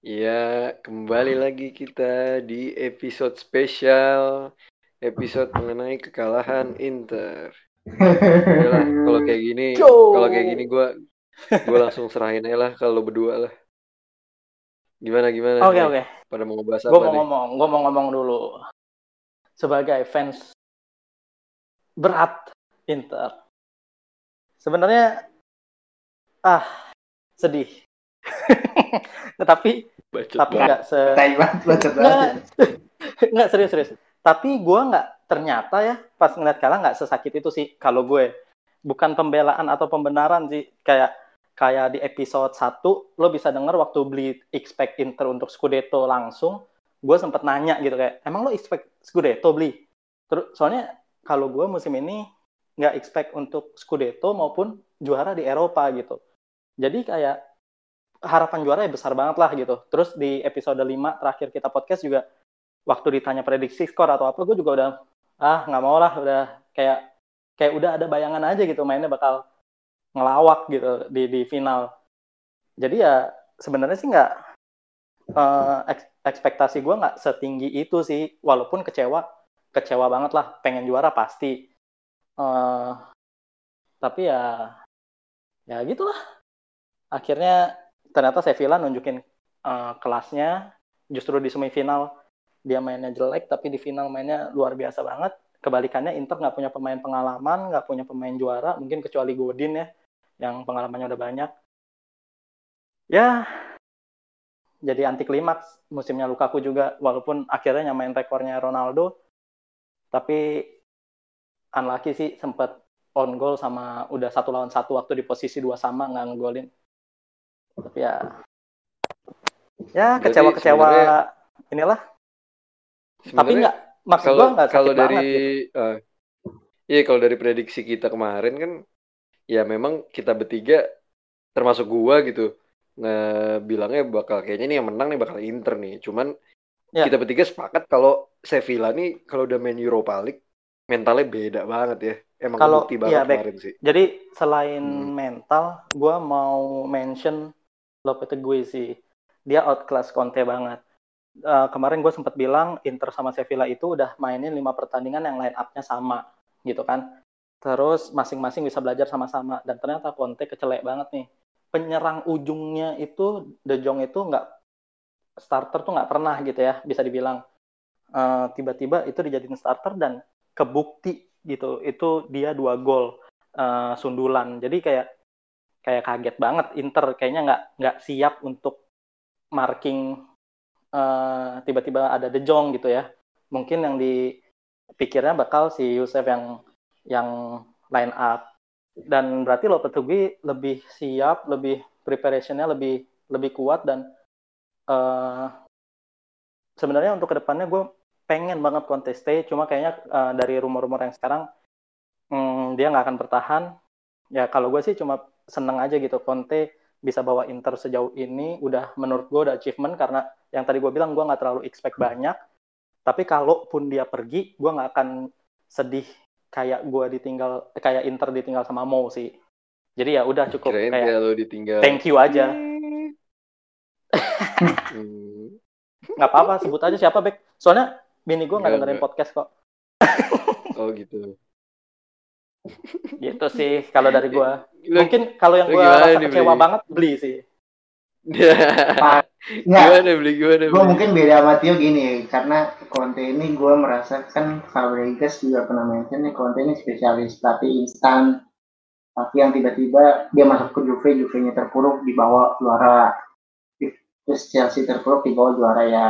Ya, kembali lagi kita di episode spesial, episode mengenai kekalahan Inter. Yalah, kalau kayak gini, kalau kayak gini gue, gue langsung serahin aja lah kalau berdua lah. Gimana gimana? Oke oke. Pada mau ngebahas apa mau nih? ngomong, gue mau ngomong dulu. Sebagai fans berat Inter, sebenarnya ah sedih. Tapi Bacot tapi banget. nggak se bacot banget. nggak serius serius. Tapi gue nggak ternyata ya pas ngeliat kalah nggak sesakit itu sih kalau gue bukan pembelaan atau pembenaran sih kayak kayak di episode 1 lo bisa denger waktu beli expect Inter untuk Scudetto langsung gue sempet nanya gitu kayak emang lo expect Scudetto beli terus soalnya kalau gue musim ini nggak expect untuk Scudetto maupun juara di Eropa gitu jadi kayak harapan juara ya besar banget lah gitu. Terus di episode 5 terakhir kita podcast juga waktu ditanya prediksi skor atau apa gue juga udah ah nggak mau lah udah kayak kayak udah ada bayangan aja gitu mainnya bakal ngelawak gitu di di final. Jadi ya sebenarnya sih nggak eks- ekspektasi gue nggak setinggi itu sih. Walaupun kecewa kecewa banget lah pengen juara pasti. Eh, tapi ya ya gitulah. Akhirnya ternyata Sevilla nunjukin eh, kelasnya justru di semifinal. Dia mainnya jelek tapi di final mainnya luar biasa banget. Kebalikannya Inter nggak punya pemain pengalaman nggak punya pemain juara mungkin kecuali Godin ya yang pengalamannya udah banyak. Ya jadi anti klimaks musimnya Lukaku juga walaupun akhirnya nyamain rekornya Ronaldo. Tapi unlucky sih sempet on goal sama udah satu lawan satu waktu di posisi dua sama nggak ngegolin tapi ya ya kecewa-kecewa sebenarnya- inilah tapi nggak maksud kalau gua nggak kalau dari gitu. eh, iya kalau dari prediksi kita kemarin kan ya memang kita bertiga termasuk gua gitu bilangnya bakal kayaknya nih yang menang nih bakal Inter nih cuman Ya. kita bertiga sepakat kalau Sevilla nih kalau udah main Europa League mentalnya beda banget ya emang Kalau- bukti banget Bek. kemarin sih Jadi selain Hmm. mental, gue mau mention Lopetegui sih. Dia outclass Conte banget. Eh, kemarin gue sempat bilang Inter sama Sevilla itu udah mainin lima pertandingan yang line up-nya sama, gitu kan. Terus masing-masing bisa belajar sama-sama. Dan ternyata Conte kecelek banget nih. Penyerang ujungnya itu, De Jong itu nggak starter tuh nggak pernah gitu ya, bisa dibilang. Eh, tiba-tiba itu dijadiin starter dan kebukti gitu. Itu dia dua gol eh, sundulan. Jadi kayak kayak kaget banget Inter kayaknya nggak nggak siap untuk marking eh, tiba-tiba ada De Jong gitu ya. Mungkin yang dipikirnya bakal si Yusuf yang yang line up dan berarti Lopetegui lebih siap, lebih preparationnya lebih lebih kuat dan eh, sebenarnya untuk ke depannya gue pengen banget Conte stay, cuma kayaknya eh, dari rumor-rumor yang sekarang hmm, dia nggak akan bertahan. Ya kalau gue sih cuma seneng aja gitu Conte bisa bawa Inter sejauh ini, udah menurut gue udah achievement karena yang tadi gue bilang gue nggak terlalu expect banyak. Tapi kalaupun dia pergi, gue nggak akan sedih kayak gue ditinggal, kayak Inter ditinggal sama Mo sih. Jadi ya udah cukup kirain kayak kalau ditinggal thank you aja. Hmm. Nggak apa-apa, sebut aja siapa Bek. Soalnya bini gue nggak dengerin podcast kok. oh gitu Gitu sih kalau dari gue. Mungkin kalau yang gue rasa nih, kecewa Bli? banget beli sih. Nggak, gimana beli gimana gue beli mungkin beda sama Tio gini, karena Conte ini gue merasa kan Fabregas juga pernah mention nih Conte ini spesialis pelatih instan, tapi yang tiba-tiba dia masuk ke Juve, Juve-nya terpuruk dibawa juara, terus Chelsea terpuruk dibawa juara ya.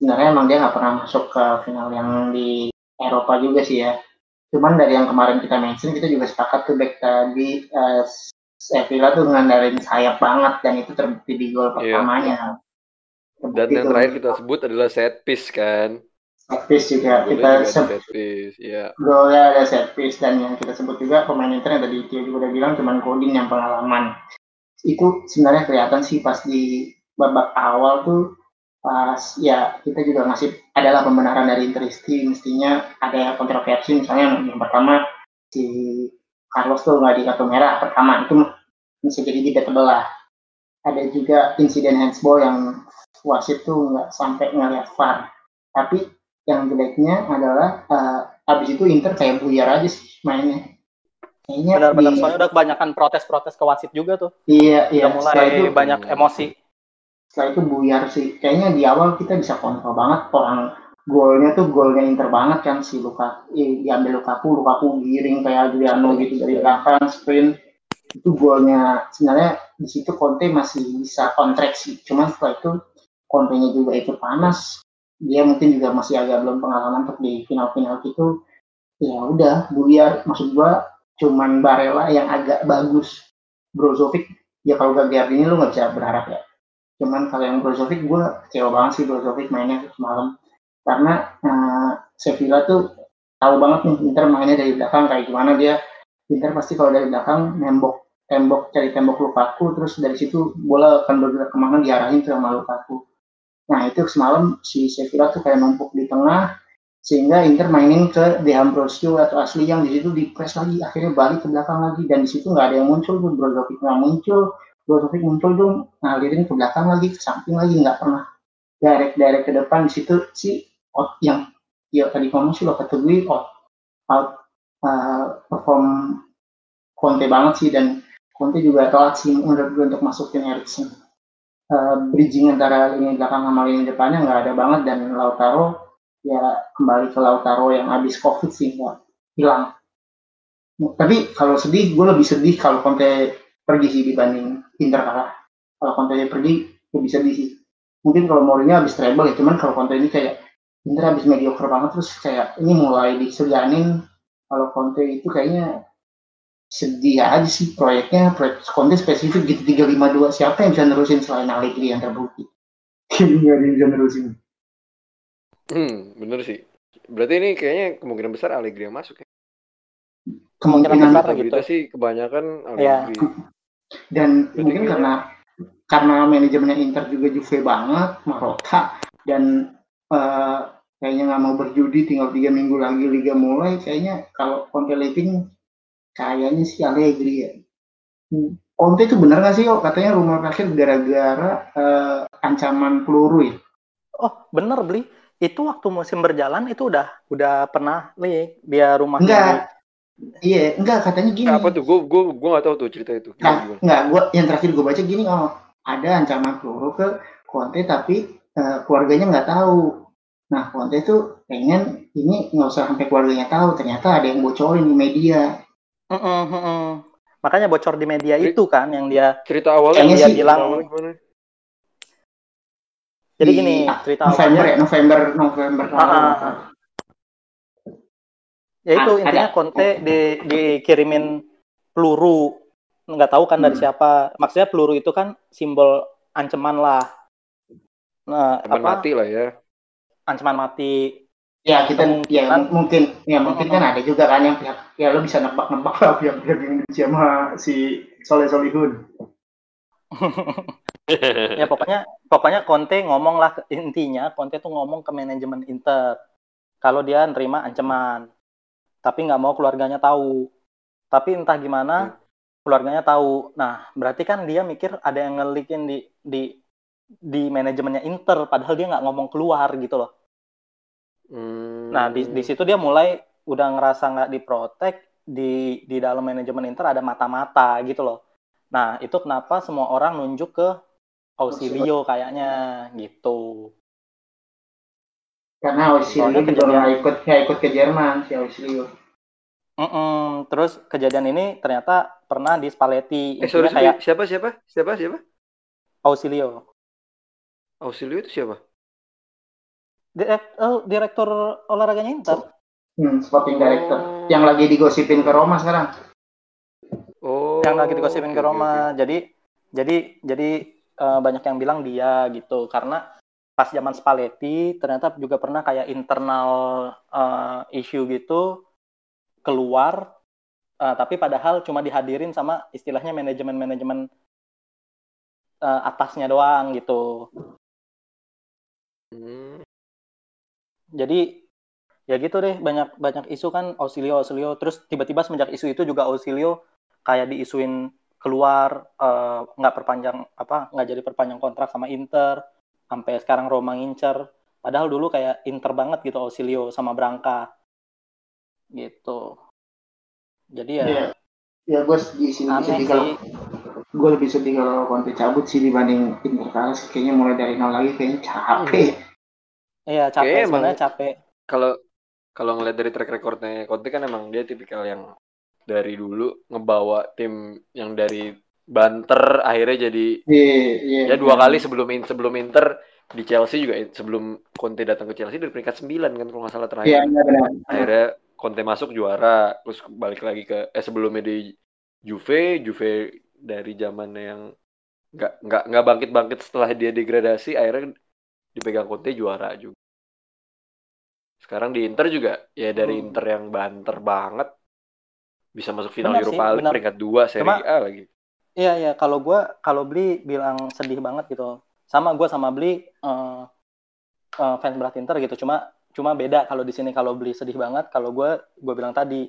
Sebenarnya emang dia nggak pernah masuk ke final yang di Eropa juga sih ya. Cuman dari yang kemarin kita mention kita juga sepakat tuh back tadi eh, Sevilla tuh ngandalin sayap banget dan itu terbukti di gol Iya. pertamanya. dan Terbukti yang terakhir kita sebut adalah set piece kan? Set piece juga. Golnya kita juga set piece ya golnya ada set piece dan yang kita sebut juga pemain Inter yang tadi Tio juga udah bilang cuman Godin yang pengalaman. Itu sebenarnya kelihatan sih pas di babak awal tuh pas ya kita juga ngasih adalah pembenaran dari Interisti mestinya ada kontroversi misalnya yang pertama si Carlos tuh nggak di kartu merah pertama itu bisa jadi tidak terbelah ada juga insiden handsball yang wasit tuh nggak sampai ngeliat VAR. Tapi yang jeleknya adalah uh, abis itu Inter kayak buyar aja sih mainnya. Kayaknya benar-benar soalnya udah kebanyakan protes-protes ke wasit juga tuh. Iya, iya. Udah mulai itu, banyak emosi. Setelah itu buyar sih. Kayaknya di awal kita bisa kontrol banget orang golnya tuh golnya Inter banget kan si Luka diambil Lukaku Lukaku giring kayak Adriano gitu dari belakang sprint. Itu golnya sebenarnya di situ Conte masih bisa kontraksi cuman setelah itu Conte-nya juga ikut panas. Dia mungkin juga masih agak belum pengalaman untuk di final-final itu ya udah buyar. Maksud gua cuman Barella yang agak bagus. Brozovic ya kalau gak ini lu nggak bisa berharap ya cuman kalau yang Brozovic gue kecewa banget sih Brozovic mainnya semalam. Karena uh, Sevilla tuh tahu banget nih Inter mainnya dari belakang kayak gimana dia. Inter pasti kalau dari belakang nembok tembok cari tembok Lukaku terus dari situ bola akan bergerak ke mana diarahin tuh sama Lukaku. Nah itu semalam si Sevilla tuh kayak numpuk di tengah sehingga Inter mainin ke De Ambrosio atau Asli yang di situ di press lagi akhirnya balik ke belakang lagi dan di situ nggak ada yang muncul Brozovic nggak muncul Brozovic muncul tuh ngalirin ke belakang lagi ke samping lagi nggak pernah direct direct ke depan. Di situ si out yang ya tadi ngomong sih lo kategori out out uh, perform Conte banget sih dan Conte juga telat sih menurut gue untuk masukin Eriksen. Uh, bridging antara lini belakang sama lini depannya nggak ada banget dan Lautaro ya kembali ke Lautaro yang habis covid sih nggak hilang. Tapi kalau sedih gue lebih sedih kalau Conte pergi sih dibanding Inter kalah. Kalau Conte pergi lebih sedih sih. Mungkin kalau Mourinho habis treble ya cuman kalau Conte ini kayak Inter habis mediocre banget terus kayak ini mulai diseganin kalau Conte itu kayaknya sedih aja sih proyeknya. Proyek Conte spesifik gitu 352 siapa yang bisa nerusin selain Allegri yang terbukti? Nggak ada yang bisa nerusin. Hmm bener sih. Berarti ini kayaknya kemungkinan besar Allegri yang masuk ya? Kemungkinan besar gitu. sih kebanyakan Allegri. ya. Dan berarti mungkin karena karena manajemennya Inter juga Juve banget Marotta dan uh, kayaknya nggak mau berjudi tinggal tiga minggu lagi liga mulai kayaknya kalau Conte leaving kayaknya sih Allegri ya. Hmm. Conte itu benar nggak sih kok katanya rumor terakhir gara-gara uh, ancaman peluru ya? Oh bener beli itu waktu musim berjalan itu udah udah pernah nih dia rumah enggak Iya, enggak katanya gini. Apa tuh? Gue gue gue nggak tahu tuh cerita itu. Nah, enggak, gue yang terakhir gue baca gini, oh ada ancaman peluru ke Conte tapi uh, keluarganya nggak tahu. Nah, Conte itu pengen ini nggak usah sampai keluarganya tahu. Ternyata ada yang bocorin di media. Mm -mm, mm -mm. Makanya bocor di media itu kan yang dia cerita awalnya yang dia sih, bilang. Jadi di, gini, cerita November awalnya, ya, November November. Uh, uh, Ya itu ah, intinya ada. Conte di dikirimin peluru nggak tahu kan hmm. dari siapa. Maksudnya peluru itu kan simbol ancaman lah. Nah, ancaman apa? mati lah ya ancaman mati ya kita ya mungkin ya mungkin kan ada juga kan yang pihak ya lo bisa nebak-nebak lah pihak pihak Indonesia sama si Soleh Solihun ya pokoknya pokoknya Conte ngomong lah intinya Conte tuh ngomong ke manajemen Inter kalau dia nerima ancaman tapi nggak mau keluarganya tahu tapi entah gimana keluarganya tahu nah berarti kan dia mikir ada yang ngelikin di di di manajemennya Inter padahal dia nggak ngomong keluar gitu loh. Hmm. Nah di di situ dia mulai udah ngerasa nggak diprotek di di dalam manajemen Inter ada mata-mata gitu loh. Nah itu kenapa semua orang nunjuk ke Ausilio kayaknya gitu. Karena Ausilio juga ikut nggak ikut ke Jerman si Ausilio. Mm -mm. Terus kejadian ini ternyata pernah di Spalletti. Eh, sorry, kayak siapa siapa siapa siapa? Ausilio. Ausilio itu siapa? Direkt, oh, direktur olahraganya Inter. Hmm, sporting director. Oh. Yang lagi digosipin ke Roma sekarang. Oh. Yang lagi digosipin ke Roma. Okay. Jadi jadi jadi uh, banyak yang bilang dia gitu karena pas zaman Spalletti ternyata juga pernah kayak internal uh, issue gitu keluar uh, tapi padahal cuma dihadirin sama istilahnya manajemen-manajemen uh, atasnya doang gitu. Hmm. Jadi ya gitu deh banyak banyak isu kan Ausilio Ausilio terus tiba-tiba semenjak isu itu juga Ausilio kayak diisuin keluar eh, nggak uh, perpanjang apa nggak jadi perpanjang kontrak sama Inter sampai sekarang Roma ngincer padahal dulu kayak Inter banget gitu Ausilio sama Branca gitu jadi ya Iya. Ya gue di sini sedih kalau gue lebih sedih kalau Conte cabut sih dibanding Inter sih. Kayaknya mulai dari nol lagi kayaknya capek. iya capek Kayaknya emang- sebenarnya capek Kalau kalau ngeliat dari track recordnya Conte kan emang dia tipikal yang dari dulu ngebawa tim yang dari banter akhirnya jadi Iya, iya. ya dua kali sebelum in- sebelum Inter di Chelsea juga sebelum Conte datang ke Chelsea dari peringkat 9 kan kalau nggak salah Iya, terakhir. iya benar. Akhirnya Conte masuk juara, terus balik lagi ke eh sebelumnya di Juve, Juve dari zamannya yang nggak nggak nggak bangkit bangkit setelah dia degradasi, akhirnya dipegang Conte juara juga. Sekarang di Inter juga ya dari Hmm. Inter yang banter banget bisa masuk final Benar Europa League peringkat 2 Serie Cuma- A lagi. Iya iya kalau gua kalau beli bilang sedih banget gitu. Sama gua sama beli eh, eh, fans berat Inter gitu. Cuma cuma beda kalau di sini kalau beli sedih banget. Kalau gua gua bilang tadi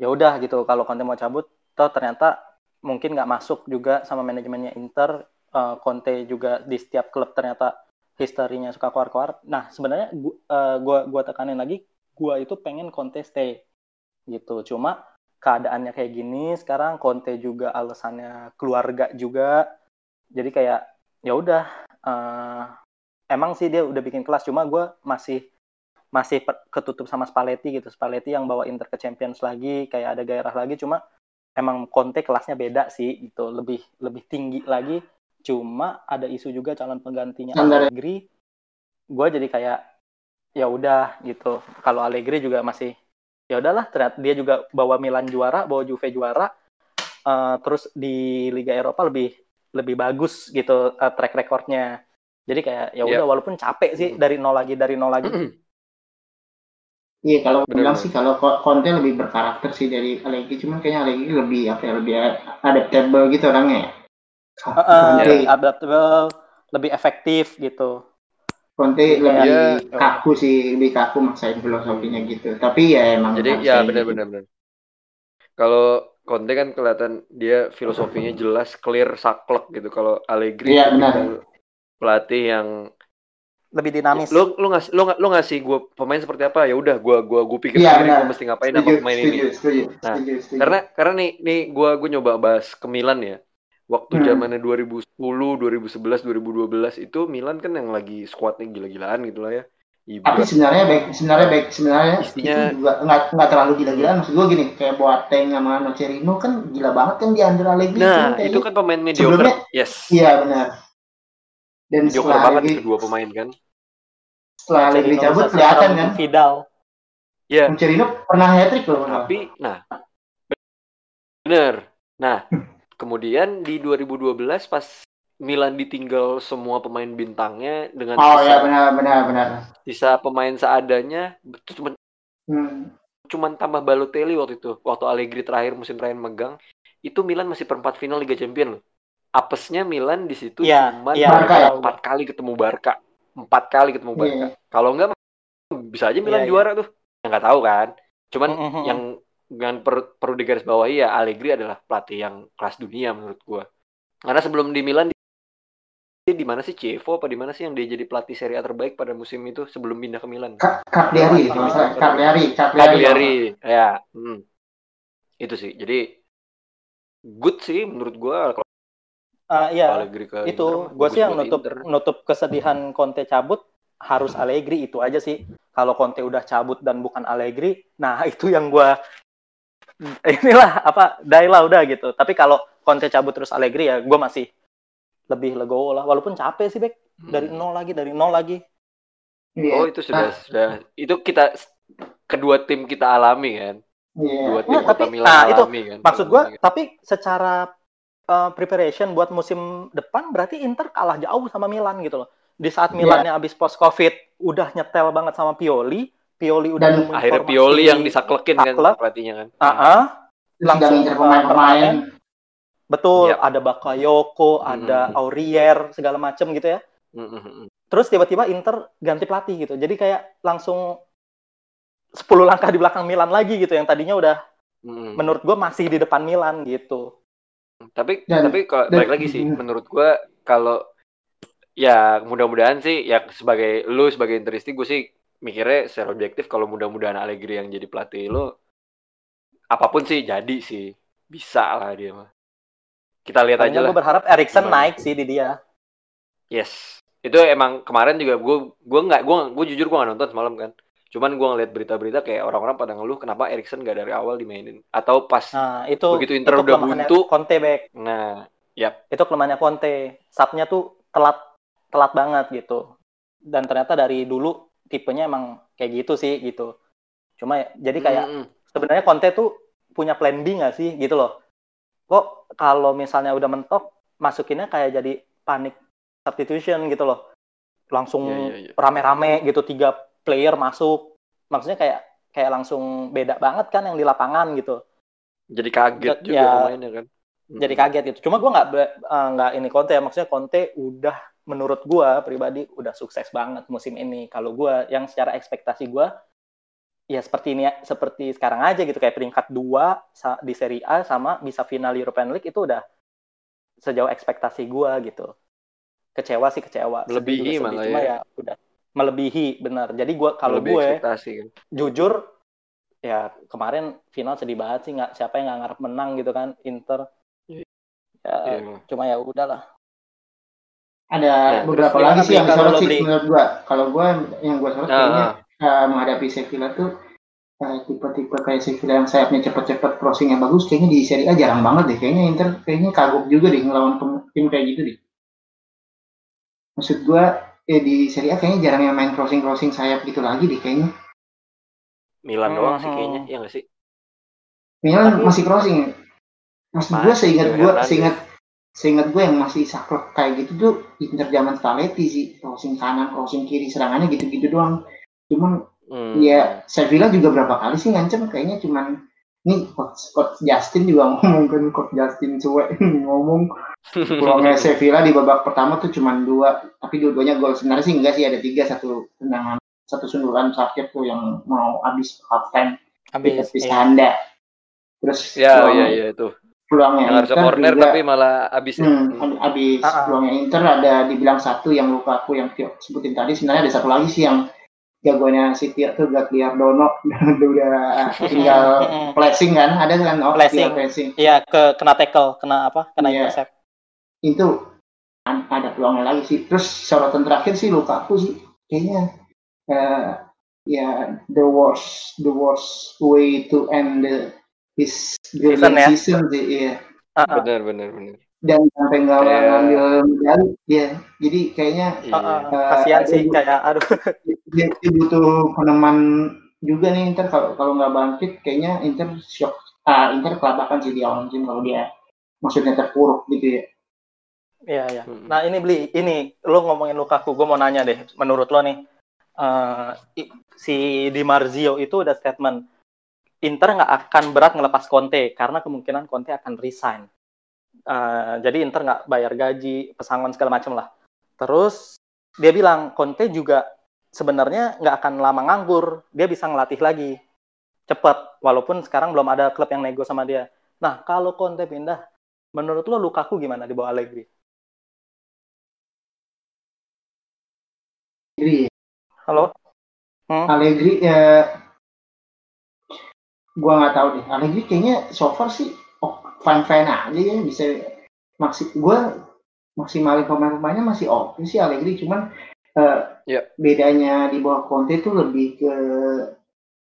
ya udah gitu kalau Conte mau cabut toh ternyata mungkin nggak masuk juga sama manajemennya Inter. Eh, Conte juga di setiap klub ternyata historinya suka keluar-keluar. Nah sebenarnya gua, eh, gua gua tekanin lagi gua itu pengen Conte stay gitu. Cuma keadaannya kayak gini sekarang Conte juga alasannya keluarga juga. Jadi kayak ya udah eh, emang sih dia udah bikin kelas cuma gue masih masih ketutup sama Spalletti gitu. Spalletti yang bawa Inter ke Champions lagi kayak ada gairah lagi cuma emang Conte kelasnya beda sih gitu. Lebih lebih tinggi lagi. Cuma ada isu juga calon penggantinya. Allegri. Gue jadi kayak ya udah gitu. Kalau Allegri juga masih ya udahlah ternyata dia juga bawa Milan juara bawa Juve juara. Eh, terus di Liga Eropa lebih lebih bagus gitu eh, track recordnya. Jadi kayak ya udah Iya. walaupun capek sih dari nol lagi dari nol lagi. Iya kalau gue Benar, bilang sih kalau Conte lebih berkarakter sih dari Allegri, cuman kayaknya Allegri lebih apa ya lebih adaptable gitu orangnya. ya. Eh, Conte, lebih adaptable lebih efektif gitu Conte Iya. lebih Iya. kaku sih, lebih kaku maksain filosofinya gitu. Tapi ya emang Jadi ya kayak benar gitu. Kalau Conte kan kelihatan dia filosofinya jelas, clear, saklek gitu. Kalau Allegri Iya, benar. tipikal pelatih yang lebih dinamis lu lu ngasih lu, lu ngasih gue pemain seperti apa ya udah gua gua gua pikir sendiri benar. gua mesti ngapain sama pemain setuju, ini. setuju, Nah, setuju, setuju. Karena karena nih nih gua gua nyoba bahas ke Milan ya. Waktu Hmm. zamannya 2010, 2011, 2012 itu Milan kan yang lagi squadnya gila-gilaan gitu lah ya. tapi Ibra, sebenarnya baik sebenarnya baik sebenarnya Istinya- itu juga nggak nggak terlalu gila-gilaan maksud gue gini kayak Boateng sama Nocerino kan gila banget kan di under Allegri Nah, kayaknya- itu kan pemain mediocre. sebelumnya- Yes. iya benar dan Mediocre setelah banget Allegri itu dua pemain kan. setelah Allegri Marcelino cabut kelihatan kan Vidal Ya, Nocerino pernah hat trick loh benar. tapi nah bener. Nah, kemudian di 2012 pas Milan ditinggal semua pemain bintangnya dengan oh sisa, ya benar benar benar sisa pemain seadanya, itu cuma hmm. cuman tambah Balotelli waktu itu. Waktu Allegri terakhir musim terakhir megang, itu Milan masih perempat final Liga Champions loh. Apesnya Milan di situ Iya, cuma iya, Barca ya? empat kali ketemu Barca, empat kali ketemu Iya. Barca. Kalau enggak bisa aja Milan Iya, iya. juara tuh. Yang nggak tahu kan. Cuman Mm, mm, mm. yang yang per- perlu digarisbawahi ya Allegri adalah pelatih yang kelas dunia menurut gua. Karena sebelum di Milan dia di mana sih Chievo apa di mana sih yang dia jadi pelatih Serie A terbaik pada musim itu sebelum pindah ke Milan? Cagliari. Cagliari Cagliari ya. hmm. Itu sih. Jadi good sih menurut gua kalau Ah, iya Allegri ke itu gue sih yang nutup Inter. nutup kesedihan Conte cabut harus Allegri itu aja sih kalau Conte udah cabut dan bukan Allegri nah itu yang gue inilah apa Daila udah gitu tapi kalau Conte cabut terus Allegri ya gue masih lebih legowo lah walaupun capek sih Bek dari Hmm. nol lagi dari nol lagi Iya. Oh itu sudah sudah itu kita kedua tim kita alami kan. Iya. Dua tim Nah, tapi- Milan nah, itu alami kan. maksud gue tapi secara uh, preparation buat musim depan berarti Inter kalah jauh sama Milan gitu loh di saat Iya. Milannya abis post covid udah nyetel banget sama Pioli Pioli udah Dan akhirnya Pioli yang disaklekin kan saklek. pelatihnya kan. Ah, ah. Terus langsung, uh, pemain-pemain. betul Yap. ada Bakayoko ada Hmm. Aurier segala macem gitu ya Mm, mm, mm. terus tiba-tiba Inter ganti pelatih gitu jadi kayak langsung 10 langkah di belakang Milan lagi gitu yang tadinya udah Mm, mm. menurut gue masih di depan Milan gitu Tapi Dan- tapi kalau dan- balik lagi sih Mm. menurut gua kalau ya mudah-mudahan sih ya sebagai lu sebagai interisti gue sih mikirnya secara objektif kalau mudah-mudahan Allegri yang jadi pelatih lo apa pun sih jadi sih. Bisa lah dia mah. Kita lihat aja lah gue berharap Erikson naik sih di dia. Yes. Itu emang kemarin juga gue gue nggak gue gue jujur gue nggak nonton semalam kan. Cuman gue ngeliat berita-berita kayak orang-orang pada ngeluh kenapa Erikson gak dari awal dimainin? Atau pas nah itu begitu Inter itu udah buntu. Conte back nah yap. Itu kelemahannya Conte. Subnya tuh telat telat banget gitu. Dan ternyata dari dulu tipenya emang kayak gitu sih gitu. Cuma jadi kayak Mm, mm. sebenarnya Conte tuh punya plan B nggak sih gitu loh. Kok kalau misalnya udah mentok masukinnya kayak jadi panik substitution gitu loh. Langsung Iya, iya, iya. rame-rame gitu tiga player masuk. Maksudnya kayak kayak langsung beda banget kan yang di lapangan gitu. Jadi kaget juga ya. pemainnya kan. Mm, jadi kaget gitu. Cuma gue nggak eh, nggak ini Conte ya. Maksudnya Conte udah menurut gue pribadi udah sukses banget musim ini. Kalau gue yang secara ekspektasi gue ya seperti ini seperti sekarang aja gitu. Kayak peringkat dua di Serie A sama bisa final European League itu udah sejauh ekspektasi gue gitu. Kecewa sih kecewa. Melebihi malah cuma ya. ya udah. Melebihi benar jadi gue kalau gue ekspektasi. jujur ya kemarin final sedih banget sih. Nggak siapa yang nggak ngarep menang gitu kan Inter. Iya. ya Iya. cuma ya udahlah Ada Nah, beberapa lagi sih yang lo sih menurut gua. Kalau gua yang gua sorot Ah, kayaknya eh, menghadapi Sevilla tuh eh, tipe-tipe kayak Sevilla yang sayapnya cepet-cepet crossingnya bagus kayaknya di Serie A jarang banget deh. Kayaknya Inter kayaknya kagok juga deh ngelawan tim kayak gitu deh. Maksud gua eh, di Serie A kayaknya jarang yang main crossing-crossing sayap gitu lagi deh kayaknya. Milan doang sih Mhm. kayaknya ya nggak sih? Milan Tapi- masih crossing maksud gua seingat gua seingat seingat gue yang masih saklek kayak gitu tuh Inter zaman Spalletti sih. Crossing kanan crossing kiri serangannya gitu-gitu doang. Cuman Hmm. ya Sevilla juga berapa kali sih ngancem? Kayaknya cuman nih coach, coach Justin juga ngomong kan coach Justin cuek ngomong. Peluangnya Sevilla di babak pertama tuh cuman dua tapi dua-duanya gol. Sebenarnya sih enggak sih ada tiga satu tendangan satu sundulan sakit tuh yang mau habis half time di habis tepi iya. tanda. Terus ya ya ya itu peluangnya yang Inter corner juga- tapi malah abis ya. Hmm, ab- abis Ah, ah. peluangnya Inter ada dibilang satu yang luka aku yang Tio sebutin tadi sebenarnya ada satu lagi sih yang jagonya si Tio tuh Gagliardono udah tinggal flashing kan ada kan oh Flashing. flashing Iya, ke kena tackle, kena apa? Kena Iya. intercept. itu ada peluangnya lagi sih terus sorotan terakhir sih luka aku sih kayaknya eh, ya the worst the worst way to end the his Season brilliant ya? season sih iya Ah, ah. benar benar benar dan sampai nggak Kayak- ngambil medali dia jadi kayaknya iya Ah, ah. Eh, Kasihan sih kayak aduh. dia, dia butuh peneman juga nih Inter kalau kalau nggak bangkit kayaknya Inter shock ah Inter kelabakan sih di awal musim kalau dia maksudnya terpuruk gitu ya Iya, iya. Mm-mm. Nah, ini beli ini lo ngomongin Lukaku, gue mau nanya deh, menurut lo nih eh, i- si Di Marzio itu udah statement Inter nggak akan berat ngelepas Conte karena kemungkinan Conte akan resign. Eh, jadi Inter nggak bayar gaji, pesangon segala macam lah. Terus dia bilang Conte juga sebenarnya nggak akan lama nganggur, dia bisa ngelatih lagi cepet, walaupun sekarang belum ada klub yang nego sama dia. Nah, kalau Conte pindah, menurut lo Lukaku gimana di bawah Allegri? Halo? Hmm? Allegri ya gua nggak tahu deh. Allegri kayaknya so far sih oh, fine fine aja ya bisa maksud gua maksimalin pemain-pemainnya masih oke sih Allegri. Cuman eh, Ya. bedanya di bawah Conte tuh lebih ke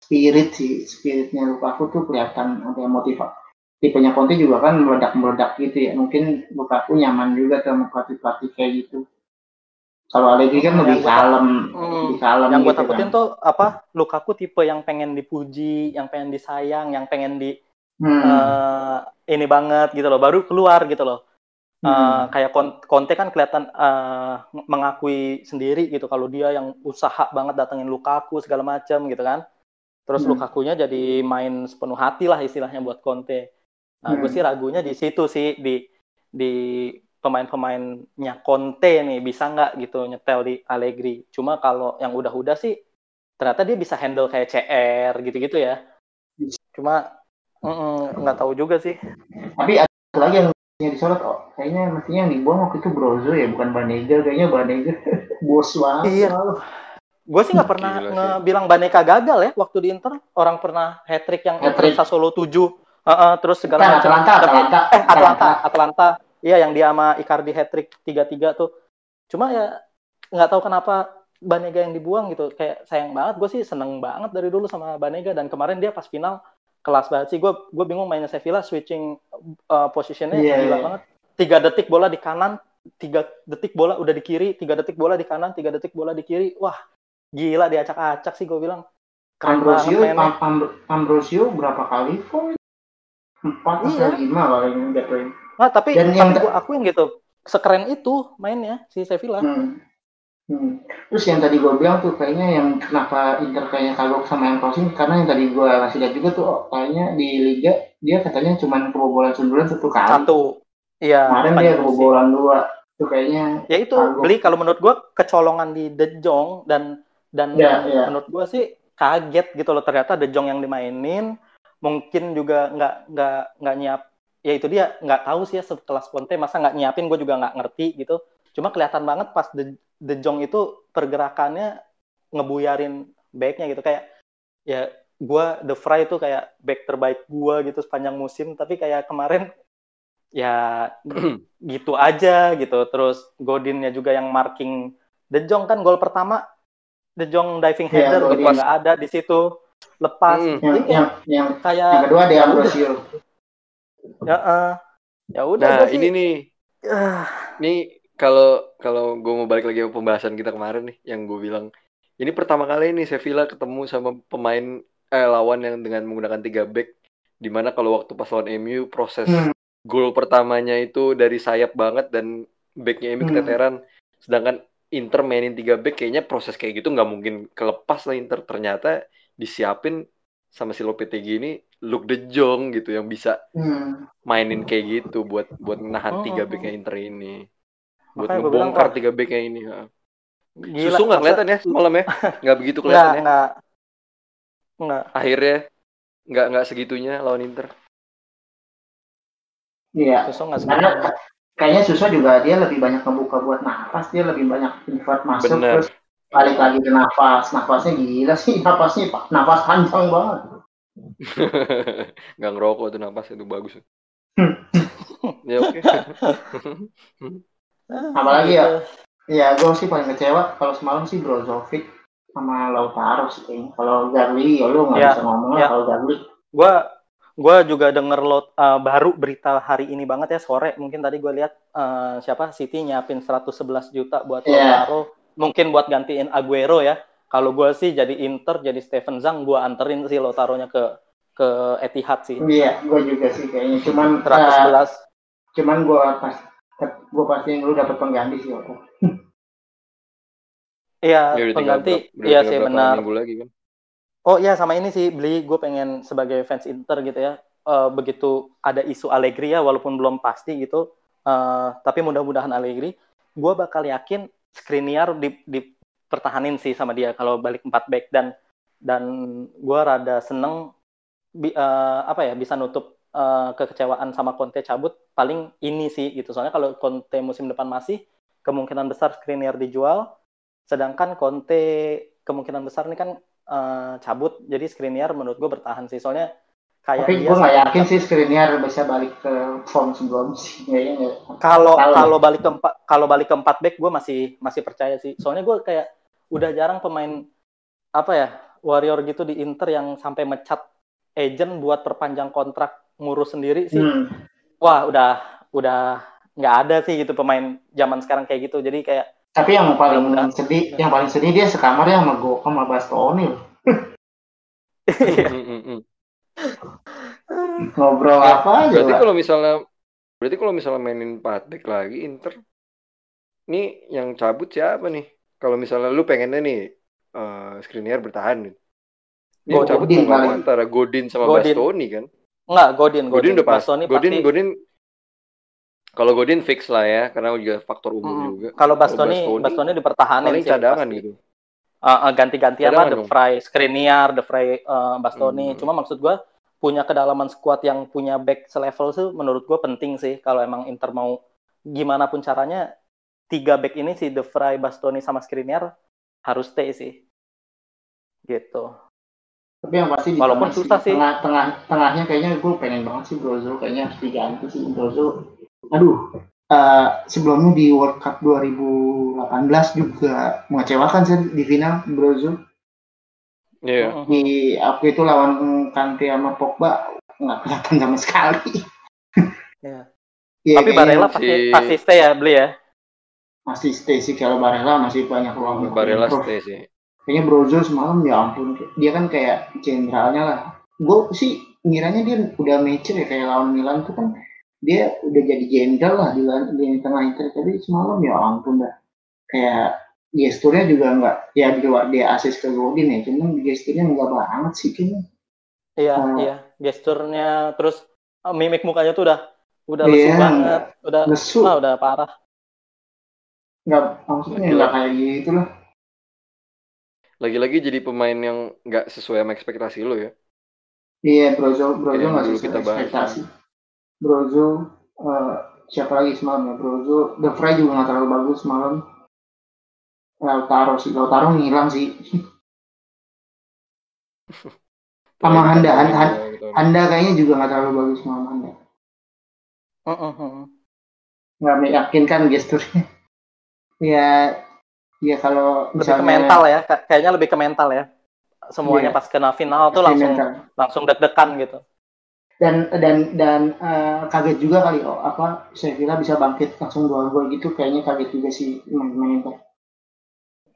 spirit sih spiritnya Lukaku tuh kelihatan ada motivasi tipenya Conte juga kan meledak-meledak gitu ya. Mungkin Lukaku nyaman juga sama pelatih-pelatih kayak gitu kalau Allegri kan lebih kalem Hmm, lebih kalem yang gue gitu takutin kan. tuh apa Lukaku tipe yang pengen dipuji, yang pengen disayang, yang pengen di Hmm. eh, ini banget gitu loh, baru keluar gitu loh. Hmm. kayak Conte kan kelihatan eh, mengakui sendiri gitu kalau dia yang usaha banget datengin Lukaku segala macam gitu kan. Terus Hmm. Lukakunya jadi main sepenuh hati lah istilahnya buat Conte. Nah, gue Hmm. sih ragunya di situ sih di di pemain-pemainnya Conte nih bisa nggak gitu nyetel di Allegri. Cuma kalau yang udah-udah sih ternyata dia bisa handle kayak CR gitu-gitu ya. Cuma nggak tahu juga sih. Tapi ada lagi yang yang disorot oh, kayaknya mestinya yang dibuang waktu itu Brozo ya bukan Banega kayaknya Banega bos banget Iya. Gue sih nggak pernah Gila sih. ngebilang Baneka gagal ya waktu di Inter. Orang pernah hat trick yang Inter Hat-trick. Sassuolo 7. Heeh, terus segala macam. Atalanta, Tapi- Atalanta. Eh, Atlanta, Atlanta. Iya, yang dia sama Icardi hat trick 3-3 tuh. Cuma ya nggak tahu kenapa Banega yang dibuang gitu. Kayak sayang banget. Gue sih seneng banget dari dulu sama Banega dan kemarin dia pas final kelas banget sih. Gue gue bingung mainnya Sevilla switching uh, positionnya Iya, gila iya. banget. Tiga detik bola di kanan, tiga detik bola udah di kiri, tiga detik bola di kanan, tiga detik bola di kiri. Wah, gila diacak-acak sih gue bilang. Keren Ambrosio. Am- Ambrosio berapa kali? Empat Iya. atau lima kali ini jatuhin. Nah, tapi Dan tapi yang- gue akuin gitu. Sekeren itu mainnya si Sevilla. Hmm. Hmm. Terus yang tadi gue bilang tuh kayaknya yang kenapa Inter kayaknya kagok sama yang crossing karena yang tadi gue kasih lihat juga tuh oh, kayaknya di Liga dia katanya cuma kebobolan sundulan satu kali. Satu. Iya. Kemarin dia kebobolan dua. Itu kayaknya Ya itu Kagok. beli kalau menurut gue kecolongan di De Jong dan dan Ya, ya. menurut gue sih kaget gitu loh ternyata De Jong yang dimainin mungkin juga nggak nggak nggak nyiap ya itu dia nggak tahu sih ya sekelas Conte masa nggak nyiapin gue juga nggak ngerti gitu. Cuma kelihatan banget pas De, De Jong itu pergerakannya ngebuyarin backnya gitu. Kayak ya gue The Fry itu kayak back terbaik gue gitu sepanjang musim. Tapi kayak kemarin ya gitu aja gitu. Terus Godinnya juga yang marking De Jong kan gol pertama De Jong diving Iya, header juga nggak ada di situ. Lepas. Hmm. yang yang yang, kayak yang kedua ada ya Ambrosio. Ya eh, ya udah Nah, sih, ini nih, ah, nih kalau kalau gue mau balik lagi ke pembahasan kita kemarin nih, yang gue bilang ini pertama kali nih Sevilla ketemu sama pemain eh, lawan yang dengan menggunakan tiga back, di mana kalau waktu pas lawan MU proses Hmm. gol pertamanya itu dari sayap banget dan backnya MU Hmm. keteteran, sedangkan Inter mainin tiga back kayaknya proses kayak gitu nggak mungkin kelepas lah Inter. Ternyata disiapin sama si Lopetegui ini Luke De Jong gitu yang bisa Hmm. mainin kayak gitu buat buat nahan Oh, tiga oh, backnya Inter ini buat Makanya bilang, ngebongkar tiga backnya ini ha. gila susu nggak kelihatan ya semalam ya nggak begitu nggak kelihatan ya nggak nggak akhirnya nggak nggak segitunya lawan Inter Iya. Suso nggak Karena sebenarnya kayaknya Suso juga dia lebih banyak membuka buat nafas, dia lebih banyak invert masuk Bener. terus balik lagi ke nafas. Nafasnya gila sih, napasnya pa- nafas panjang banget. nggak ngerokok tuh napas itu bagus ya oke Apalagi ya? Gitu. Iya, gue sih paling kecewa kalau semalam sih Brozovic sama Lautaro sih kayaknya. Kalau Garli, ya lu nggak Ya, bisa ngomong ya. kalau Garli. Gua gua juga denger lot eh, baru berita hari ini banget ya sore mungkin tadi gue lihat eh, siapa City nyiapin 111 juta buat Iya. Lautaro mungkin buat gantiin Aguero ya. Kalau gue sih jadi Inter jadi Steven Zhang gue anterin sih Lautaronya ke ke Etihad sih. Iya, gue juga sih kayaknya. Cuman, 111 eh, cuman gue pas gue pastiin lu dapet pengganti sih waktu. iya ya tinggal pengganti. iya sih benar. lagi kan? Oh iya sama ini sih beli. Gue pengen sebagai fans Inter gitu ya. Eh, begitu ada isu Allegri ya walaupun belum pasti gitu. Eh, tapi mudah-mudahan Allegri. Gue bakal yakin Skriniar di, dipertahanin sih sama dia kalau balik 4 back. Dan dan gue rada seneng bi- eh, apa ya bisa nutup eh, kekecewaan sama Conte cabut paling ini sih gitu. Soalnya kalau Conte musim depan masih kemungkinan besar Skriniar dijual. Sedangkan Conte kemungkinan besar ini kan eh, cabut. Jadi Skriniar menurut gue bertahan sih. Soalnya kayak Tapi gue nggak yakin sih Skriniar bisa balik ke form sebelum sih. Kayaknya nggak. kalau kalau balik ke empat kalau balik ke empat back gue masih masih percaya sih soalnya gue kayak udah jarang pemain apa ya warrior gitu di Inter yang sampai mecat agent buat perpanjang kontrak ngurus sendiri sih Hmm. wah udah udah nggak ada sih gitu pemain zaman sekarang kayak gitu jadi kayak Tapi yang paling Mudah-mudahan. sedih, yang paling sedih dia sekamarnya sama Go sama Bastoni loh. Mm, mm, mm. Ngobrol Nah, apa aja berarti kalau misalnya berarti kalau misalnya mainin 4 back lagi Inter nih yang cabut siapa nih kalau misalnya lu pengennya nih eh Skriniar bertahan nih ini Godin cabut paling. antara Godin sama Godin. Bastoni kan nggak Godin Godin udah pas Bastoni Godin pasti Godin kalau Godin fix lah ya karena juga faktor umur Mm, juga kalau Bastoni Bastoni, Bastoni dipertahanin paling sih cadangan pasti. gitu Uh, uh, ganti-gantian lah The. Fry, Skriniar, The Fry, uh, Bastoni. Hmm. Cuma maksud gua punya kedalaman squad yang punya back selevel tuh menurut gue penting sih kalau emang Inter mau gimana pun caranya tiga back ini si De Vrij, Bastoni sama Skriniar harus stay sih. Gitu. Tapi yang pasti Walaupun susah sih. Tengah, tengah tengahnya kayaknya gue pengen banget sih Brozo kayaknya harus diganti sih Brozo. Aduh, eh, sebelumnya di World Cup 2018 juga mengecewakan sih di final Brozo. Iya. Mm-mm. Di waktu itu lawan Kante sama Pogba nggak kelihatan sama sekali. Iya. Iya, Tapi kayaknya Barella pasti si- pasti stay ya beli ya. masih stay sih kalau Barella masih banyak ruang. untuk Barella stay sih. Kayaknya Brozo semalam ya ampun, dia kan kayak jenderalnya lah. Gue sih ngiranya dia udah mature ya kayak lawan Milan tuh kan dia udah jadi jenderal lah di, di tengah Inter. Tapi semalam ya ampun dah. Kayak gesturnya juga nggak ya di luar dia asis ke Godin ya, cuman gesturnya nggak banget sih kayaknya. Iya, Hmm. iya. Gesturnya terus eh, mimik mukanya tuh udah udah Iya, lesu banget, udah Lesu, ah, udah parah. nggak maksudnya Gila. nggak kayak gitu lah. Lagi-lagi jadi pemain yang nggak sesuai sama ekspektasi lo ya. Iya, Brozo, Brozo Yang nggak sesuai kita bahas. ekspektasi. Brozo, eh, siapa lagi semalam ya? Brozo, The Fry juga nggak terlalu bagus semalam. Lautaro sih, Lautaro ngilang sih. Sama Handa, Handa, kita- kita- Anda kayaknya juga nggak terlalu bagus semalam Anda. Mm-mm, mm-mm. Nggak meyakinkan gesturnya. ya, ya kalau Lebih ke mental ya, ka- kayaknya lebih ke mental ya. Semuanya Iya. pas kena final tuh langsung mental. langsung deg-degan gitu. dan dan dan eh, kaget juga kali oh apa Sevilla bisa bangkit langsung dua gol gitu kayaknya kaget juga sih main-main.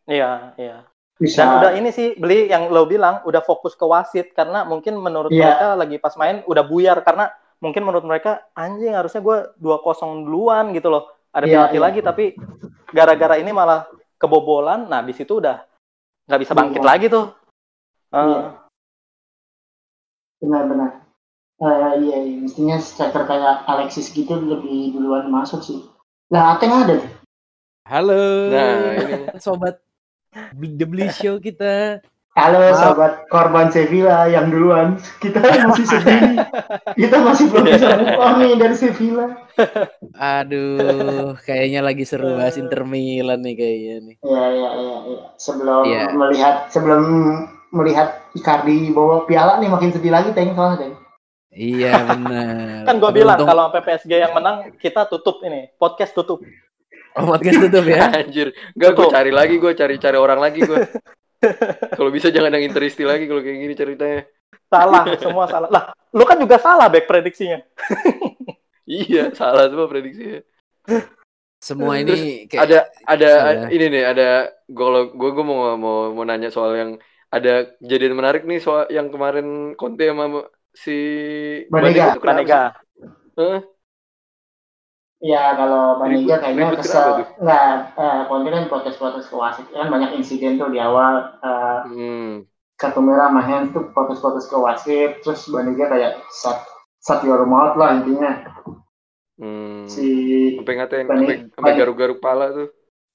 Iya, iya. bisa Dan udah ini sih beli yang lo bilang udah fokus ke wasit karena mungkin menurut Iya. mereka lagi pas main udah buyar karena mungkin menurut mereka anjing harusnya gue 2-0 duluan gitu loh. Ada Iya, penalti iya. lagi tapi gara-gara ini malah kebobolan. Nah, di situ udah nggak bisa bangkit Iya. lagi tuh. Eh, Iya. benar-benar Eh, iya, iya mestinya striker kayak Alexis gitu lebih duluan masuk sih lah Ateng ada Halo. Nah, ini. sobat The Beli Show kita. halo Maaf. sobat korban Sevilla yang duluan kita masih sedih kita masih belum bisa move on nih dari Sevilla Aduh, kayaknya lagi seru bahas Inter Milan nih kayaknya nih. Iya, iya, iya, iya. Sebelum Iya. melihat sebelum melihat Icardi bawa piala nih makin sedih lagi Teng soalnya Teng. Iya benar. kan gue bilang kalau sampai PSG yang menang kita tutup ini podcast tutup. Oh, podcast tutup ya. Anjir. Enggak, gue cari lagi, gue cari-cari orang lagi gue. kalau bisa jangan yang interisti lagi kalau kayak gini ceritanya. Salah, semua salah. Lah, lu kan juga salah back prediksinya. Iya, salah semua prediksinya. Semua Terus ini kayak Ada ada Ada. ini nih, ada gue kalau gue gue mau mau mau nanya soal yang ada kejadian menarik nih soal yang kemarin Conte sama si Banega. itu kenapa Banega. sih? Iya, kalau Ribut- kayaknya kesel. Enggak, eh, Conte kan protes-protes ke wasit. Kan banyak insiden tuh di awal eh, Hmm. kartu merah sama tuh protes-protes ke wasit. Terus Banega kayak shut, shut your mouth lah intinya. Hmm. Si Sampai ngatain, sampai garuk-garuk pala tuh.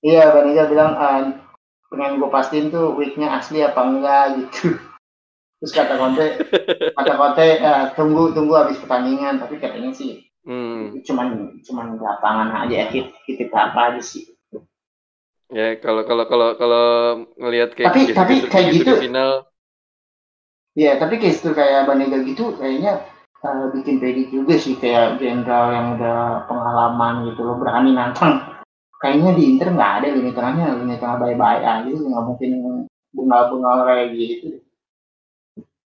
Iya, Banega bilang eh, pengen gue pastiin tuh weeknya asli apa enggak gitu. Terus kata Conte, kata Conte eh, tunggu tunggu habis pertandingan. Tapi katanya sih Hmm. cuman cuman lapangan aja hit hit apa aja sih. Ya kalau kalau kalau kalau ngelihat kayak Tapi- tapi gestur-gestur kayak gitu gitu- di final, Iya, tapi gestur kayak Banega gitu kayaknya eh, bikin pede juga sih kayak jenderal yang udah pengalaman gitu loh berani nantang. Kayaknya di Inter nggak ada lini tengahnya, lini tengah bye-bye aja nggak mungkin bungal-bungal kayak gitu.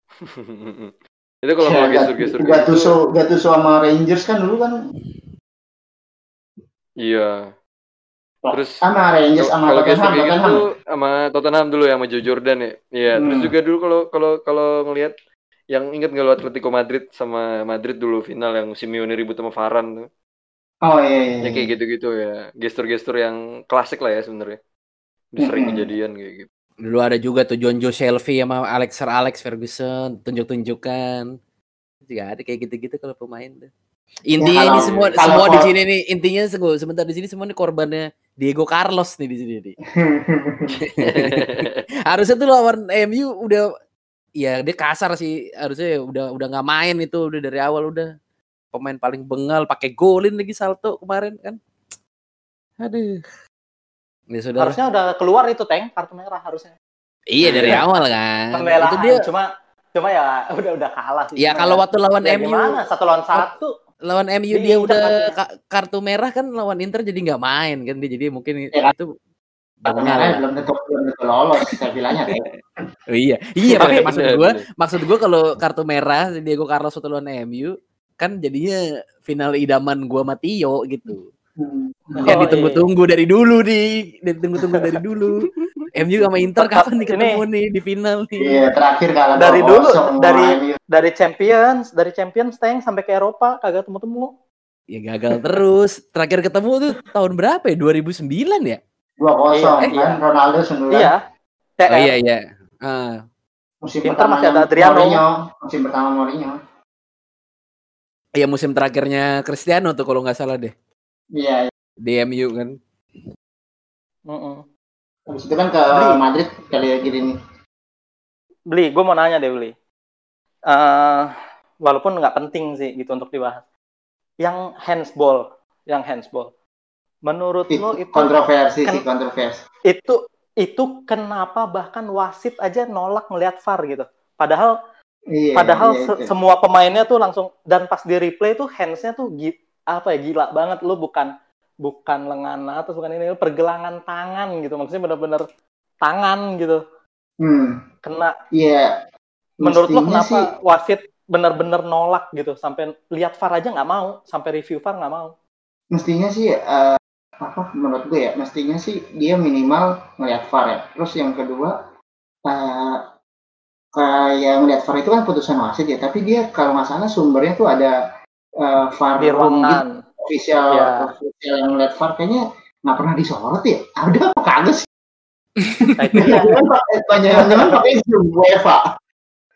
itu kalau kalau Kayak gestur-gestur Gat- kayak gitu, Gattuso, Gattuso sama Rangers kan dulu kan iya. Terus sama Rangers sama kalau Tottenham, gitu Tottenham. tuh sama Tottenham dulu ya sama Joe Jordan ya. Iya, terus Hmm. juga dulu kalau kalau kalau ngelihat yang inget nggak lo Atletico Madrid sama Madrid dulu final yang Simeone ribut sama Varane tuh. Oh iya, iya. Ya kayak gitu-gitu ya. Gestur-gestur yang klasik lah ya sebenarnya. Sering Mm-mm. kejadian kayak gitu. Dulu ada juga tuh John Joe Shelby sama Alex Sir Alex Ferguson tunjuk-tunjukkan. Juga ada kayak gitu-gitu kalau pemain tuh. Intinya Ya, ini kalau- semua kalau semua di sini nih intinya se- sebentar di sini semua nih korbannya Diego Carlos nih di sini nih. Harusnya tuh lawan MU udah ya dia kasar sih harusnya ya udah udah nggak main itu udah dari awal udah pemain paling bengal pakai golin lagi salto kemarin kan aduh ya sudah Harusnya udah keluar itu tank kartu merah harusnya. iya dari awal kan Pembelaan itu dia cuma cuma ya udah udah kalah sih. ya Cuma kalau waktu lawan ya MU gimana satu lawan satu. lawan MU Di dia Inter udah maksudnya. ka- kartu merah kan lawan Inter jadi nggak main kan dia jadi mungkin Ya. itu Kartu merah belum tentu belum tentu lolos saya bilangnya. Oh, iya iya Tapi- maksud- bener. maksud gua kalau kartu merah Diego Carlos waktu lawan MU kan jadinya final idaman gua sama Tio gitu Hmm. Oh, yang iya. ditunggu-tunggu dari dulu di ditunggu-tunggu dari dulu MU sama Inter kapan nih ini- ketemu nih di final nih Iya, terakhir kalah Dari 2-0 dulu, sama dari-. Dari Champions, dari Champions tank sampai ke Eropa kagak temu-temu. ya gagal terus terakhir ketemu tuh tahun berapa ya 2009 ya 2-0 Iya, kan iya. Ronaldo sundulan. Iya. oh iya iya Ah, Musim Inter pertama masih ada Adriano. Mourinho, musim pertama Mourinho. iya musim terakhirnya Cristiano tuh kalau nggak salah deh Iya, di MU kan Mm-mm. habis itu kan ke Beli. Madrid kali ya gini nih. Beli, gue mau nanya deh Beli. Eh, walaupun nggak penting sih gitu untuk dibahas. Yang handsball, yang handsball. Menurut lo itu kontroversi kan- sih kontroversi. itu itu kenapa bahkan wasit aja nolak melihat VAR gitu. Padahal Iya, padahal iya, se- iya. semua pemainnya tuh langsung dan pas di replay tuh handsnya tuh apa ya gila banget lu bukan bukan lengan atas bukan ini pergelangan tangan gitu maksudnya bener-bener tangan gitu. Hmm, kena. Iya. menurut lo Mestinya kenapa sih, wasit bener-bener nolak gitu sampai lihat VAR aja nggak mau sampai review VAR nggak mau? Mestinya sih eh, apa menurut gue ya mestinya sih dia minimal ngeliat VAR ya. Terus yang kedua eh, kayak ngeliat VAR itu kan putusan wasit ya tapi dia kalau nggak salah sumbernya tuh ada eh, VAR di gitu, ruangan official Ya. official yang ngeliat VAR kayaknya nggak pernah disorot ya ada apa kagak sih Nah, itu dia. Jangan pakai zoom UEFA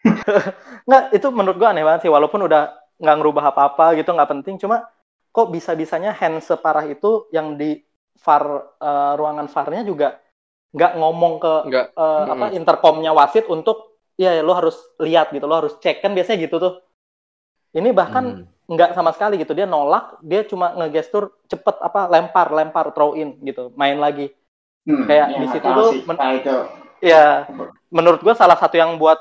nggak itu menurut gua aneh banget sih walaupun udah nggak ngerubah apa-apa gitu nggak penting cuma kok bisa-bisanya hand separah itu yang di VAR eh, ruangan VAR-nya juga nggak ngomong ke Enggak. eh, apa intercomnya wasit untuk ya lo harus lihat gitu lo harus cek kan biasanya gitu tuh ini bahkan Hmm. Nggak sama sekali gitu. Dia nolak dia cuma ngegestur cepet apa lempar lempar throw in gitu. Main lagi. Hmm, Kayak ya, di situ tuh men- itu. Ya menurut gua salah satu yang buat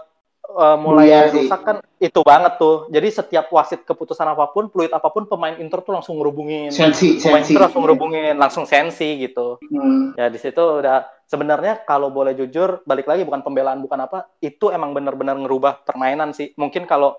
uh, mulai sih. rusak kan itu banget tuh. Jadi setiap wasit keputusan apa pun fluid apa pun pemain Inter tuh langsung ngerubungin. Sensi pemain sensi. Inter langsung ngerubungin langsung sensi gitu. Hmm, ya di situ udah sebenarnya kalau boleh jujur balik lagi bukan pembelaan bukan apa itu emang benar-benar ngerubah permainan sih. Mungkin kalau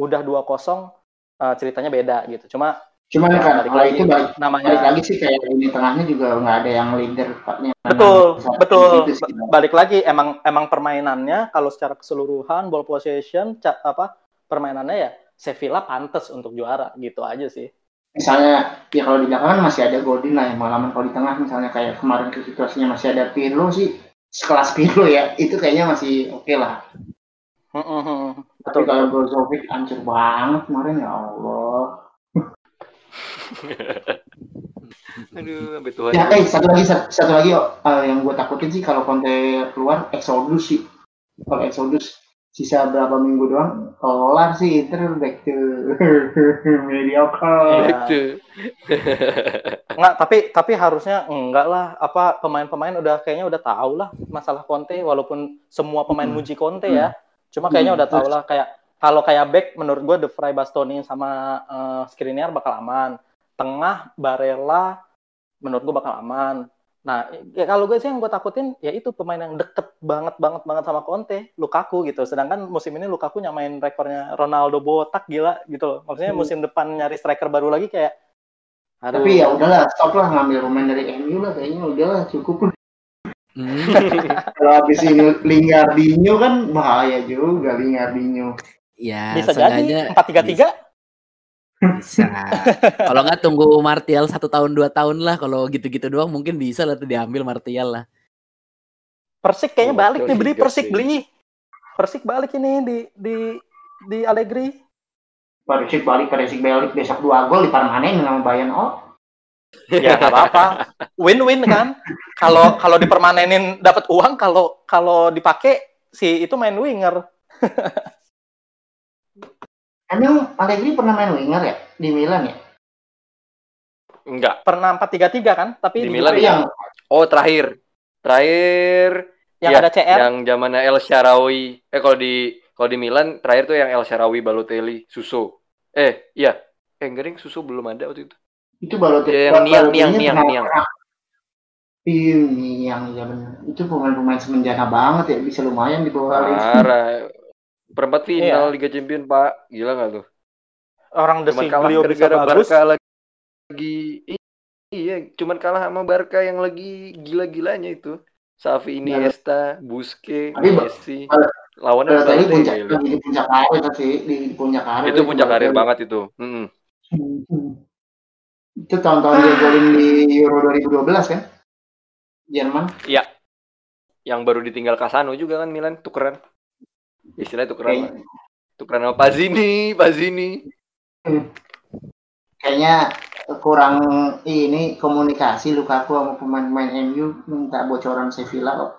udah 2-0 uh, ceritanya beda gitu cuma cuman ya, kan kalau lagi itu balik, namanya balik lagi sih kayak lini tengahnya juga nggak ada yang leader yang Betul, betul. Gitu sih. balik lagi emang emang permainannya kalau secara keseluruhan ball possession apa permainannya ya Sevilla pantas untuk juara gitu aja sih misalnya ya kalau di belakang kan masih ada Godin lah yang pengalaman kalau di tengah misalnya kayak kemarin ke situasinya masih ada Pirlo sih sekelas Pirlo ya itu kayaknya masih oke lah Tapi kalau Brozovic hancur banget kemarin ya Allah Aduh, sampai Tuhan. ya eh satu lagi satu, satu lagi oh, eh, yang gue takutin sih kalau Conte keluar Exodus sih kalau Exodus sisa berapa minggu doang kelar sih Inter back to mediocre. Itu. nggak tapi tapi harusnya enggak lah apa pemain-pemain udah kayaknya udah tahu lah masalah Conte walaupun semua pemain Hmm. muji Conte ya cuma kayaknya Hmm, udah tahu lah kayak kalau kayak back menurut gue De Vrij Bastoni sama eh, Skriniar bakal aman. Tengah Barella menurut gue bakal aman. Nah ya kalau gue sih yang gue takutin ya itu pemain yang deket banget banget banget sama Conte Lukaku gitu. Sedangkan musim ini Lukaku nyamain rekornya Ronaldo botak gila gitu loh. Maksudnya Hmm. musim depan nyari striker baru lagi kayak aduh. tapi ya udahlah stop lah ngambil pemain dari MU lah kayaknya udahlah cukup. lah Hmm. kalau habis ini Lingardinho kan bahaya juga Lingardinho. Ya bisa jadi empat tiga tiga. Bisa. Kalau nggak tunggu Martial satu tahun dua tahun lah. Kalau gitu-gitu doang mungkin bisa lah tuh diambil Martial lah. Persik kayaknya Oh, balik nih beli. Persik sih. beli. Persik balik ini di di di Allegri. Perisik balik Perisik balik. Besok dua gol di Parmanen sama Bayern. Oh ya nggak apa-apa win-win kan kalau kalau dipermanenin dapat uang kalau kalau dipakai si itu main winger Emang Allegri pernah main winger ya di Milan ya? Enggak. Pernah 4-3-3 kan? Tapi Di di Milan yang Oh, terakhir. Terakhir yang Iya, ada CR. yang zamannya El Sharawi. Eh kalau di kalau di Milan terakhir tuh yang El Sharawi, Balotelli, Suso. Eh, iya. Eh, enggak ding, Suso belum ada waktu itu. Itu Balotelli. Iya, yang Niang, Niang, Niang, Niang. pernah- Iya, Niang, ya benar. Itu pemain-pemain semenjana banget ya, bisa lumayan di bawah. Parah. Perempat final Iya. Liga Champion, Pak. Gila nggak tuh? Orang kalah Desiglio bisa gara-gara bagus. Barca lagi. Iya, cuman kalah sama Barca yang lagi gila-gilanya itu. Xavi, Iniesta, Busquets, Ba- Messi. Lawannya Balotelli puncak, di puncak karir sih, di, puncak karir. Itu puncak karir banget itu. Mm-mm. Hmm. Itu tahun-tahun dia golin di Euro 2012 kan? Jerman. Yang baru ditinggal Casano juga kan Milan tukeran. Istilahnya tukeran. lah. Kayak- Tukeran sama Pazini, Pazini. kayaknya kurang ini komunikasi Lukaku sama pemain-pemain MU minta bocoran Sevilla kok.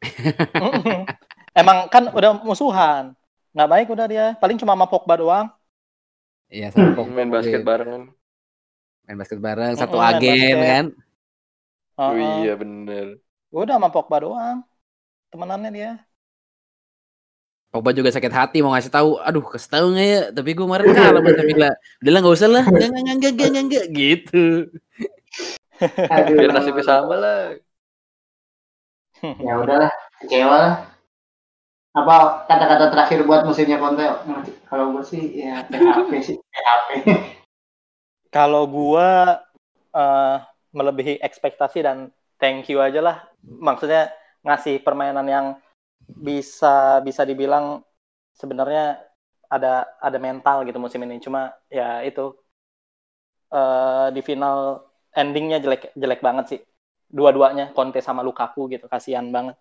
Emang kan udah musuhan. Nggak baik udah dia. Paling cuma sama Pogba doang. Iya, sama Pogba Main basket barengan. Main basket bareng, satu Mm-mm, main agen basket. kan. Oh Heeh. iya bener. Udah sama Pogba doang. Temenannya dia. Pogba juga sakit hati mau ngasih tahu, aduh kasih tahu nggak ya? Tapi gue kemarin kalah sama Sevilla. Udah lah nggak usah lah, nggak nggak nggak nggak nggak nggak gitu. Aduh. Biar nasibnya sama lah. Ya udahlah, kecewa lah. Apa kata-kata terakhir buat musimnya Conte? Kalau gue sih ya PHP sih, PHP. Kalau gua eh, melebihi ekspektasi dan thank you aja lah. Maksudnya ngasih permainan yang bisa bisa dibilang sebenarnya ada ada mental gitu musim ini. Cuma ya itu eh, di final endingnya jelek jelek banget sih. Dua-duanya Conte sama Lukaku gitu. Kasihan banget.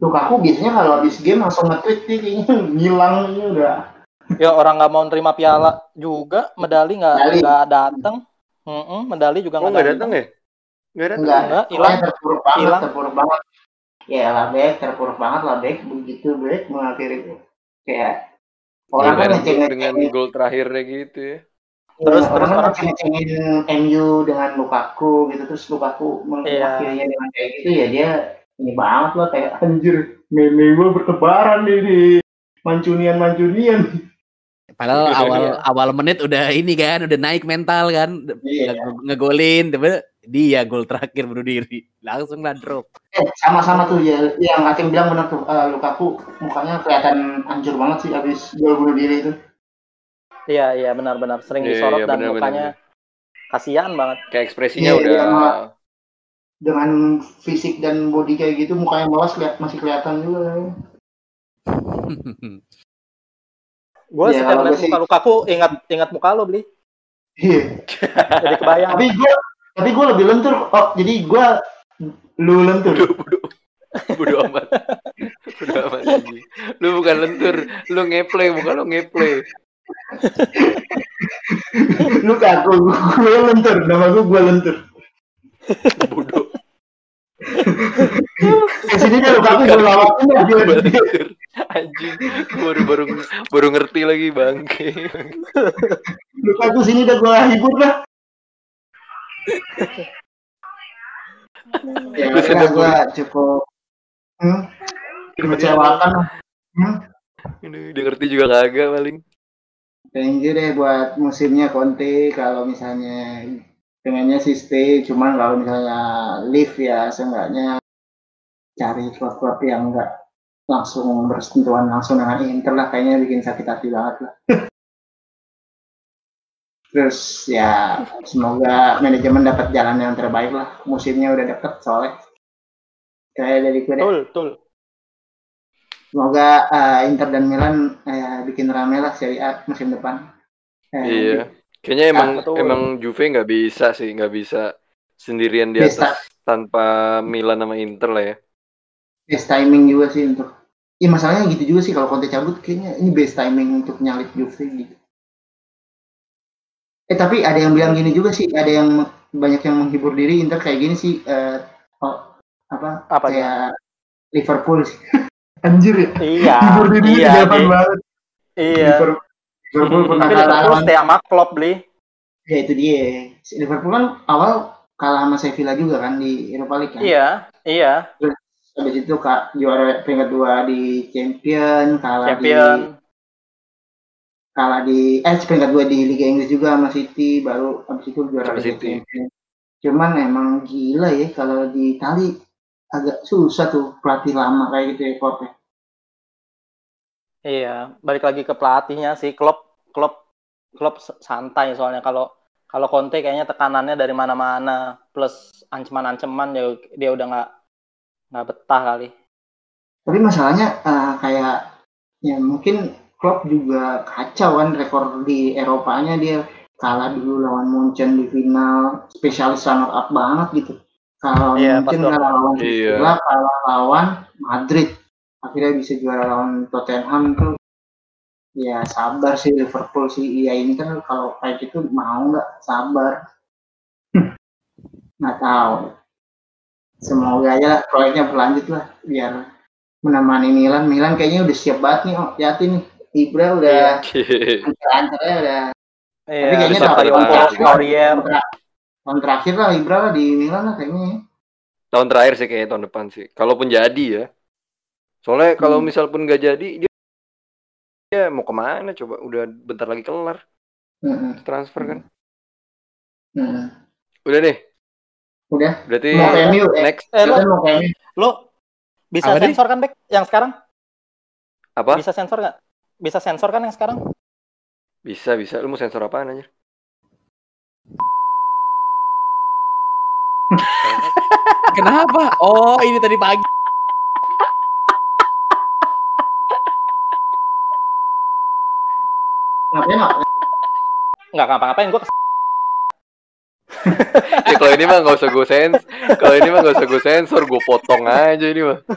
Lukaku biasanya kalau habis game langsung nge-tweet nih kayaknya ngilang udah. Ya orang nggak mau terima piala juga, medali nggak Medali. nggak datang. Mm-mm, medali juga Oh nggak nggak datang ya? Nggak datang. Enggak, Enggak, hilang terpuruk banget, Hilang. terpuruk banget. Ya lah Bek, terpuruk banget lah Bek, begitu Bek mengakhiri kayak orang kan Dengan, gol terakhirnya gitu ya. Terus- orang terus kan orang- ngecengin MU dengan Lukaku gitu terus Lukaku Iya. mengakhirinya dengan kayak gitu ya dia ini banget loh kayak anjir meme gue bertebaran nih di mancunian mancunian Padahal Iya. awal awal menit udah ini kan, udah naik mental kan, Iya. Nge- ngegolin, tapi dia gol terakhir bunuh diri, langsung lah drop. Eh, sama-sama tuh ya yang Hakim bilang benar tuh eh, Lukaku mukanya kelihatan hancur banget sih abis gol bunuh diri itu Iya iya benar-benar sering Iya, disorot iya, dan benar, mukanya kasihan banget. Kayak ekspresinya Iya, udah iya, sama. dengan fisik dan body kayak gitu mukanya melas lihat masih kelihatan juga Gue Iya, setiap kalau lihat muka Lukaku ingat ingat muka lo beli. iya. Jadi kebayang. tapi gue tapi gue lebih lentur oh jadi gue lu lentur. Bodoh bodoh. Bodoh amat. Bodoh amat lu bukan lentur lu ngeplay bukan lu ngeplay. Lu kaku gue lentur nama gue gue lentur. Bodoh ke sini dia Gua lentur anjing baru baru baru ngerti lagi bangke. Lu kaku sini dah gue hibur dah. Ya udah sudah gue cukup hmm, mengecewakan lah. hmm, Ini dia ngerti juga kagak paling. Thank you deh buat musimnya Conte kalau misalnya pengennya sih stay cuman kalau misalnya leave ya seenggaknya cari klub-klub yang enggak langsung bersentuhan langsung dengan Inter lah kayaknya bikin sakit hati banget lah. Terus ya semoga manajemen dapat jalan yang terbaik lah. Musimnya udah deket soalnya. Kayak dari gue Betul, betul. semoga eh, Inter dan Milan eh, bikin rame lah Serie A musim depan. Eh, iya kayaknya emang betul. emang Juve nggak bisa sih nggak bisa sendirian di Bisa. atas tanpa Milan sama Inter lah ya best timing juga sih untuk Iya masalahnya gitu juga sih kalau Conte cabut kayaknya ini best timing untuk nyalip Juve gitu. Eh tapi ada yang bilang gini juga sih, ada yang banyak yang menghibur diri Inter kayak gini sih eh, oh, apa Apa kayak Liverpool sih. Anjir ya. Iya. Tidur di iya. Di, banget. iya. Liverpool, Liverpool pernah Tapi kalah Liverpool lawan stay sama Klopp beli. ya itu dia. Liverpool kan awal kalah sama Sevilla juga kan di Europa League kan. Iya, iya. Habis itu kak juara peringkat dua di Champion, kalah di Champion. kalah di eh peringkat dua di Liga Inggris juga sama City, baru habis itu juara Liga City. Champion. Cuman emang gila ya kalau di Itali agak susah tuh pelatih lama kayak gitu ya Klopp ya. Iya, balik lagi ke pelatihnya sih. Klopp, Klopp, Klopp s- santai soalnya kalau kalau Conte kayaknya tekanannya dari mana-mana plus ancaman-ancaman dia dia udah nggak nggak betah kali. Tapi masalahnya eh, kayak ya mungkin Klopp juga kacau kan rekor di Eropanya dia kalah dulu lawan Munchen di final spesialis runner up banget gitu. Pas Munchen, dua- kalah lawan Iya. Sevilla, kalah lawan Madrid. Akhirnya bisa juara lawan Tottenham tuh. Ya sabar sih Liverpool sih. Iya ini kan kalau kayak gitu mau nggak sabar. nggak tahu. Semoga aja lah proyeknya berlanjut lah biar menemani Milan. Milan kayaknya udah siap banget nih. Oh, hati nih. Ibra udah ancer-ancernya udah. Iya, Tapi kayaknya tahun. Kontrak- Tahun terakhir lah Ibra lah di Milan lah kayaknya. ya. tahun terakhir sih kayaknya tahun depan sih. Kalaupun jadi ya. Soalnya kalau Hmm. misal pun nggak jadi dia, dia mau ke mana coba? Udah bentar lagi kelar Mm-mm. transfer kan. Mm-mm. Udah deh. Udah. Berarti Mau ke MU eh. next Eh, lo, lo bisa Apa, sensor kan, Bek? Yang sekarang? apa? Bisa sensor nggak? Bisa sensor kan yang sekarang? Bisa bisa. Lu mau sensor apaan anjir? Kenapa? Oh, ini tadi pagi. Ngapain? Nggak ngapa-ngapain, gue Ya kalau ini mah nggak usah gue sens. Kalau ini mah nggak usah gue sensor, gue potong aja ini mah.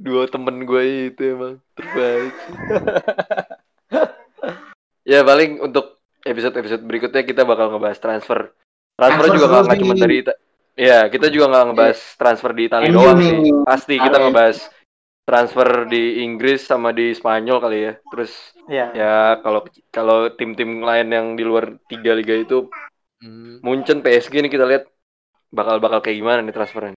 Dua temen gue itu emang terbaik. ya paling untuk episode-episode berikutnya kita bakal ngebahas transfer. Transfer Transfer juga nggak cuma dari Ita- Ya, kita juga nggak ngebahas transfer di Italia doang sih. Pasti kita Kalian. ngebahas transfer di Inggris sama di Spanyol kali ya. Terus Iya. ya kalau kalau tim-tim lain yang di luar tiga liga itu Hmm. Munchen PSG nih kita lihat bakal bakal kayak gimana nih transfernya